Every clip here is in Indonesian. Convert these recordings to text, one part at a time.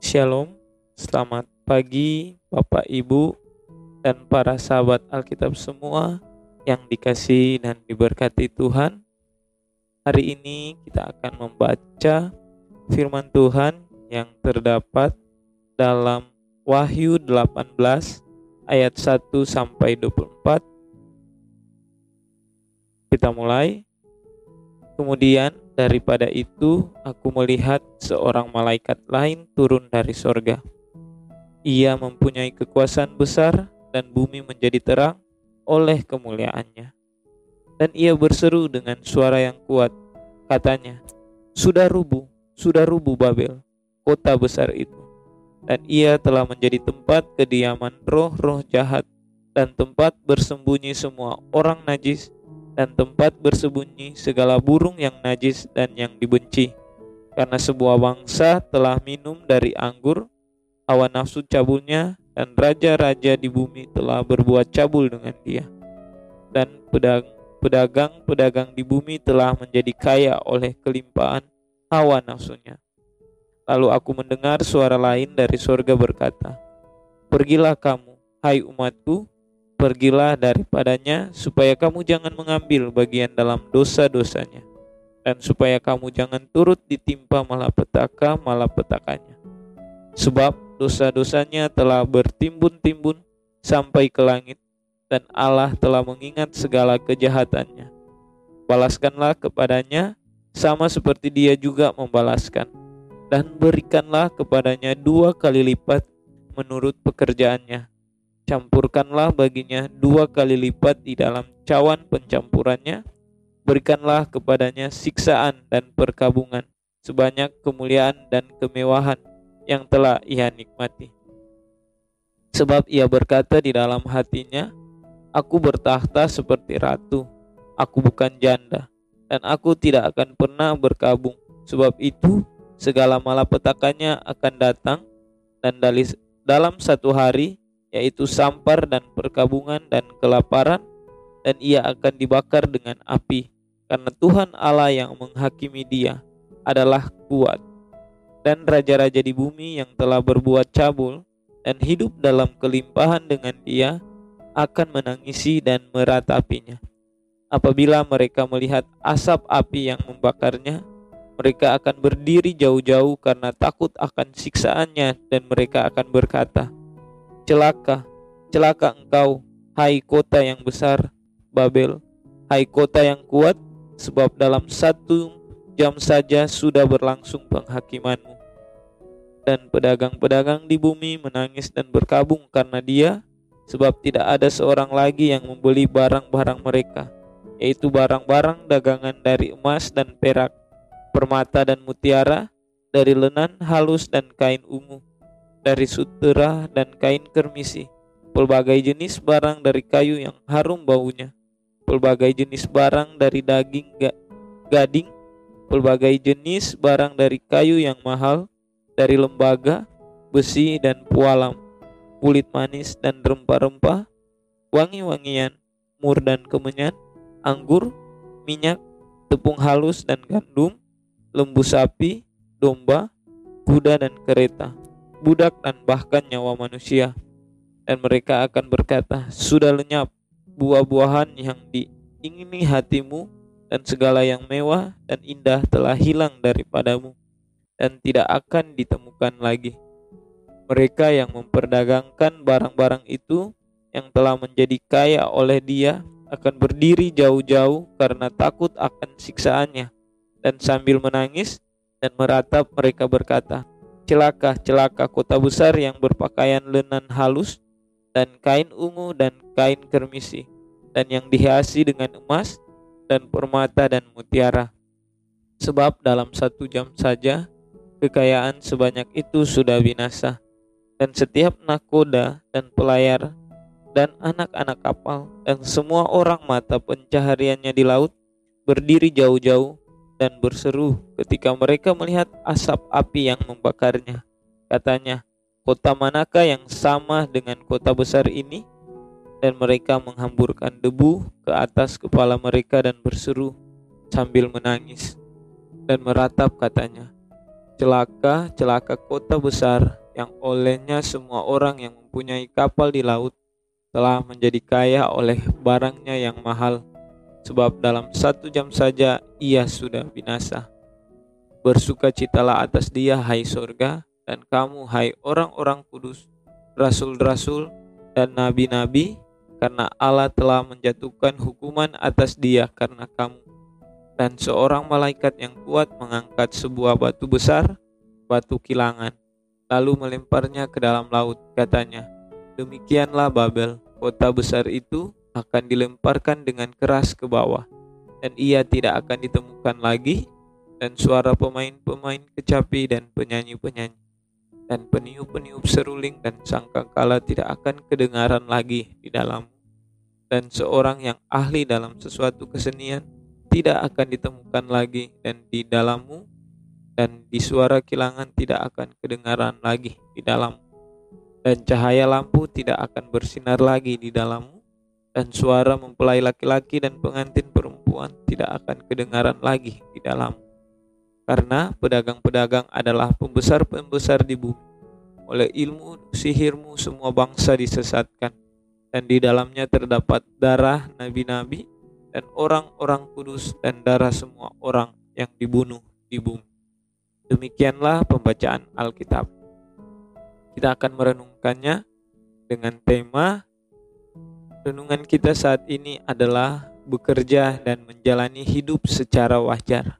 Shalom, selamat pagi Bapak Ibu dan para sahabat Alkitab semua yang dikasih dan diberkati Tuhan. Hari ini kita akan membaca firman Tuhan yang terdapat dalam Wahyu 18 ayat 1 sampai 24. Kita mulai. Kemudian Daripada itu, aku melihat seorang malaikat lain turun dari sorga. Ia mempunyai kekuasaan besar dan bumi menjadi terang oleh kemuliaannya. Dan ia berseru dengan suara yang kuat, katanya, Sudah rubuh, sudah rubuh Babel, kota besar itu. Dan ia telah menjadi tempat kediaman roh-roh jahat dan tempat bersembunyi semua orang najis dan tempat bersembunyi segala burung yang najis dan yang dibenci. Karena sebuah bangsa telah minum dari anggur, hawa nafsu cabulnya, dan raja-raja di bumi telah berbuat cabul dengan dia. Dan pedagang-pedagang di bumi telah menjadi kaya oleh kelimpahan hawa nafsunya. Lalu aku mendengar suara lain dari sorga berkata, Pergilah kamu, hai umatku, pergilah daripadanya supaya kamu jangan mengambil bagian dalam dosa-dosanya dan supaya kamu jangan turut ditimpa malapetaka malapetakannya sebab dosa-dosanya telah bertimbun-timbun sampai ke langit dan Allah telah mengingat segala kejahatannya. Balaskanlah kepadanya sama seperti dia juga membalaskan dan berikanlah kepadanya dua kali lipat menurut pekerjaannya campurkanlah baginya dua kali lipat di dalam cawan pencampurannya, berikanlah kepadanya siksaan dan perkabungan sebanyak kemuliaan dan kemewahan yang telah ia nikmati. Sebab ia berkata di dalam hatinya, Aku bertahta seperti ratu, aku bukan janda, dan aku tidak akan pernah berkabung. Sebab itu, segala malapetakannya akan datang, dan dalam satu hari yaitu sampar dan perkabungan dan kelaparan, dan ia akan dibakar dengan api, karena Tuhan Allah yang menghakimi dia adalah kuat. Dan raja-raja di bumi yang telah berbuat cabul dan hidup dalam kelimpahan dengan dia akan menangisi dan meratapinya. Apabila mereka melihat asap api yang membakarnya, mereka akan berdiri jauh-jauh karena takut akan siksaannya dan mereka akan berkata, Celaka, celaka engkau, hai kota yang besar, Babel, hai kota yang kuat, sebab dalam satu jam saja sudah berlangsung penghakimanmu. Dan pedagang-pedagang di bumi menangis dan berkabung karena dia, sebab tidak ada seorang lagi yang membeli barang-barang mereka, yaitu barang-barang dagangan dari emas dan perak, permata dan mutiara, dari lenan halus dan kain ungu, dari sutera dan kain kermisi, pelbagai jenis barang dari kayu yang harum baunya, pelbagai jenis barang dari daging ga, gading, pelbagai jenis barang dari kayu yang mahal, dari lembaga, besi dan pualam, kulit manis dan rempah-rempah, wangi-wangian, mur dan kemenyan, anggur, minyak, tepung halus dan gandum, lembu sapi, domba, kuda dan kereta budak dan bahkan nyawa manusia. Dan mereka akan berkata, sudah lenyap buah-buahan yang diingini hatimu dan segala yang mewah dan indah telah hilang daripadamu dan tidak akan ditemukan lagi. Mereka yang memperdagangkan barang-barang itu yang telah menjadi kaya oleh dia akan berdiri jauh-jauh karena takut akan siksaannya dan sambil menangis dan meratap mereka berkata, celaka, celaka kota besar yang berpakaian lenan halus dan kain ungu dan kain kermisi dan yang dihiasi dengan emas dan permata dan mutiara. Sebab dalam satu jam saja kekayaan sebanyak itu sudah binasa dan setiap nakoda dan pelayar dan anak-anak kapal dan semua orang mata pencahariannya di laut berdiri jauh-jauh dan berseru ketika mereka melihat asap api yang membakarnya. Katanya, kota manakah yang sama dengan kota besar ini? Dan mereka menghamburkan debu ke atas kepala mereka dan berseru sambil menangis. dan meratap katanya, Celaka, celaka kota besar yang olehnya semua orang yang mempunyai kapal di laut telah menjadi kaya oleh barangnya yang mahal, sebab dalam satu jam saja ia sudah binasa. Bersukacitalah atas dia, hai sorga, dan kamu, hai orang-orang kudus, rasul-rasul, dan nabi-nabi, karena Allah telah menjatuhkan hukuman atas dia karena kamu. Dan seorang malaikat yang kuat mengangkat sebuah batu besar, batu kilangan, lalu melemparnya ke dalam laut. Katanya, demikianlah Babel, kota besar itu akan dilemparkan dengan keras ke bawah, dan ia tidak akan ditemukan lagi dan suara pemain-pemain kecapi dan penyanyi-penyanyi dan peniup-peniup seruling dan sangkakala tidak akan kedengaran lagi di dalam dan seorang yang ahli dalam sesuatu kesenian tidak akan ditemukan lagi dan di dalammu dan di suara kilangan tidak akan kedengaran lagi di dalam dan cahaya lampu tidak akan bersinar lagi di dalammu dan suara mempelai laki-laki dan pengantin perempuan tidak akan kedengaran lagi di dalammu karena pedagang-pedagang adalah pembesar-pembesar di bumi. Oleh ilmu sihirmu semua bangsa disesatkan, dan di dalamnya terdapat darah nabi-nabi dan orang-orang kudus dan darah semua orang yang dibunuh di bumi. Demikianlah pembacaan Alkitab. Kita akan merenungkannya dengan tema renungan kita saat ini adalah bekerja dan menjalani hidup secara wajar.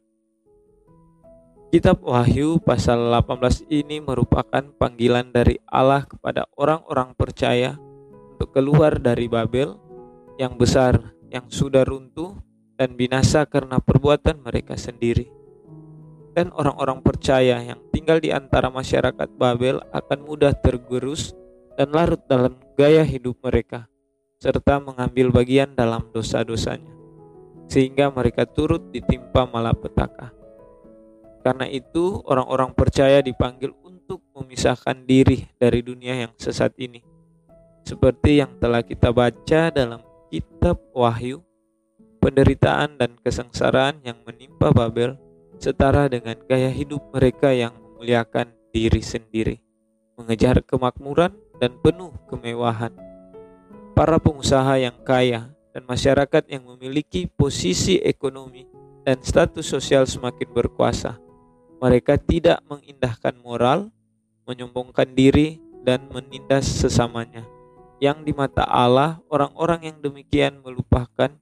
Kitab Wahyu pasal 18 ini merupakan panggilan dari Allah kepada orang-orang percaya untuk keluar dari Babel yang besar yang sudah runtuh dan binasa karena perbuatan mereka sendiri. Dan orang-orang percaya yang tinggal di antara masyarakat Babel akan mudah tergerus dan larut dalam gaya hidup mereka serta mengambil bagian dalam dosa-dosanya sehingga mereka turut ditimpa malapetaka. Karena itu, orang-orang percaya dipanggil untuk memisahkan diri dari dunia yang sesat ini. Seperti yang telah kita baca dalam kitab Wahyu, penderitaan dan kesengsaraan yang menimpa Babel setara dengan gaya hidup mereka yang memuliakan diri sendiri, mengejar kemakmuran dan penuh kemewahan. Para pengusaha yang kaya dan masyarakat yang memiliki posisi ekonomi dan status sosial semakin berkuasa mereka tidak mengindahkan moral, menyombongkan diri, dan menindas sesamanya. Yang di mata Allah, orang-orang yang demikian melupakan,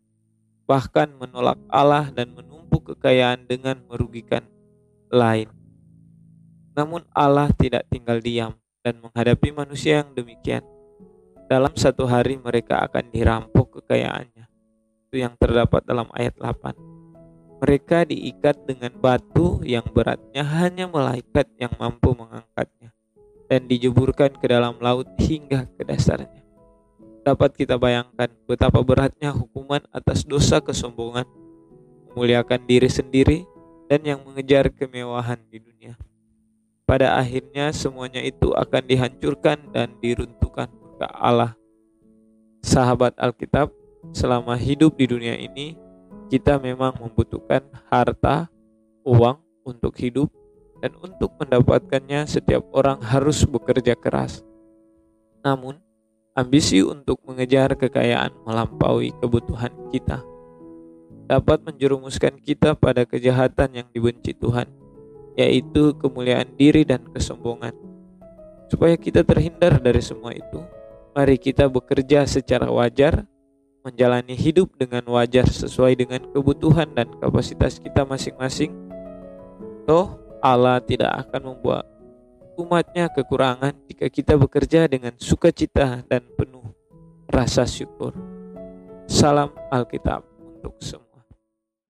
bahkan menolak Allah dan menumpuk kekayaan dengan merugikan lain. Namun Allah tidak tinggal diam dan menghadapi manusia yang demikian. Dalam satu hari mereka akan dirampok kekayaannya. Itu yang terdapat dalam ayat 8. Mereka diikat dengan batu yang beratnya hanya malaikat yang mampu mengangkatnya dan dijeburkan ke dalam laut hingga ke dasarnya. Dapat kita bayangkan betapa beratnya hukuman atas dosa kesombongan, memuliakan diri sendiri, dan yang mengejar kemewahan di dunia. Pada akhirnya semuanya itu akan dihancurkan dan diruntuhkan ke Allah. Sahabat Alkitab, selama hidup di dunia ini, kita memang membutuhkan harta, uang untuk hidup, dan untuk mendapatkannya setiap orang harus bekerja keras. Namun, ambisi untuk mengejar kekayaan melampaui kebutuhan kita dapat menjerumuskan kita pada kejahatan yang dibenci Tuhan, yaitu kemuliaan diri dan kesombongan. Supaya kita terhindar dari semua itu, mari kita bekerja secara wajar menjalani hidup dengan wajar sesuai dengan kebutuhan dan kapasitas kita masing-masing, toh Allah tidak akan membuat umatnya kekurangan jika kita bekerja dengan sukacita dan penuh rasa syukur. Salam Alkitab untuk semua.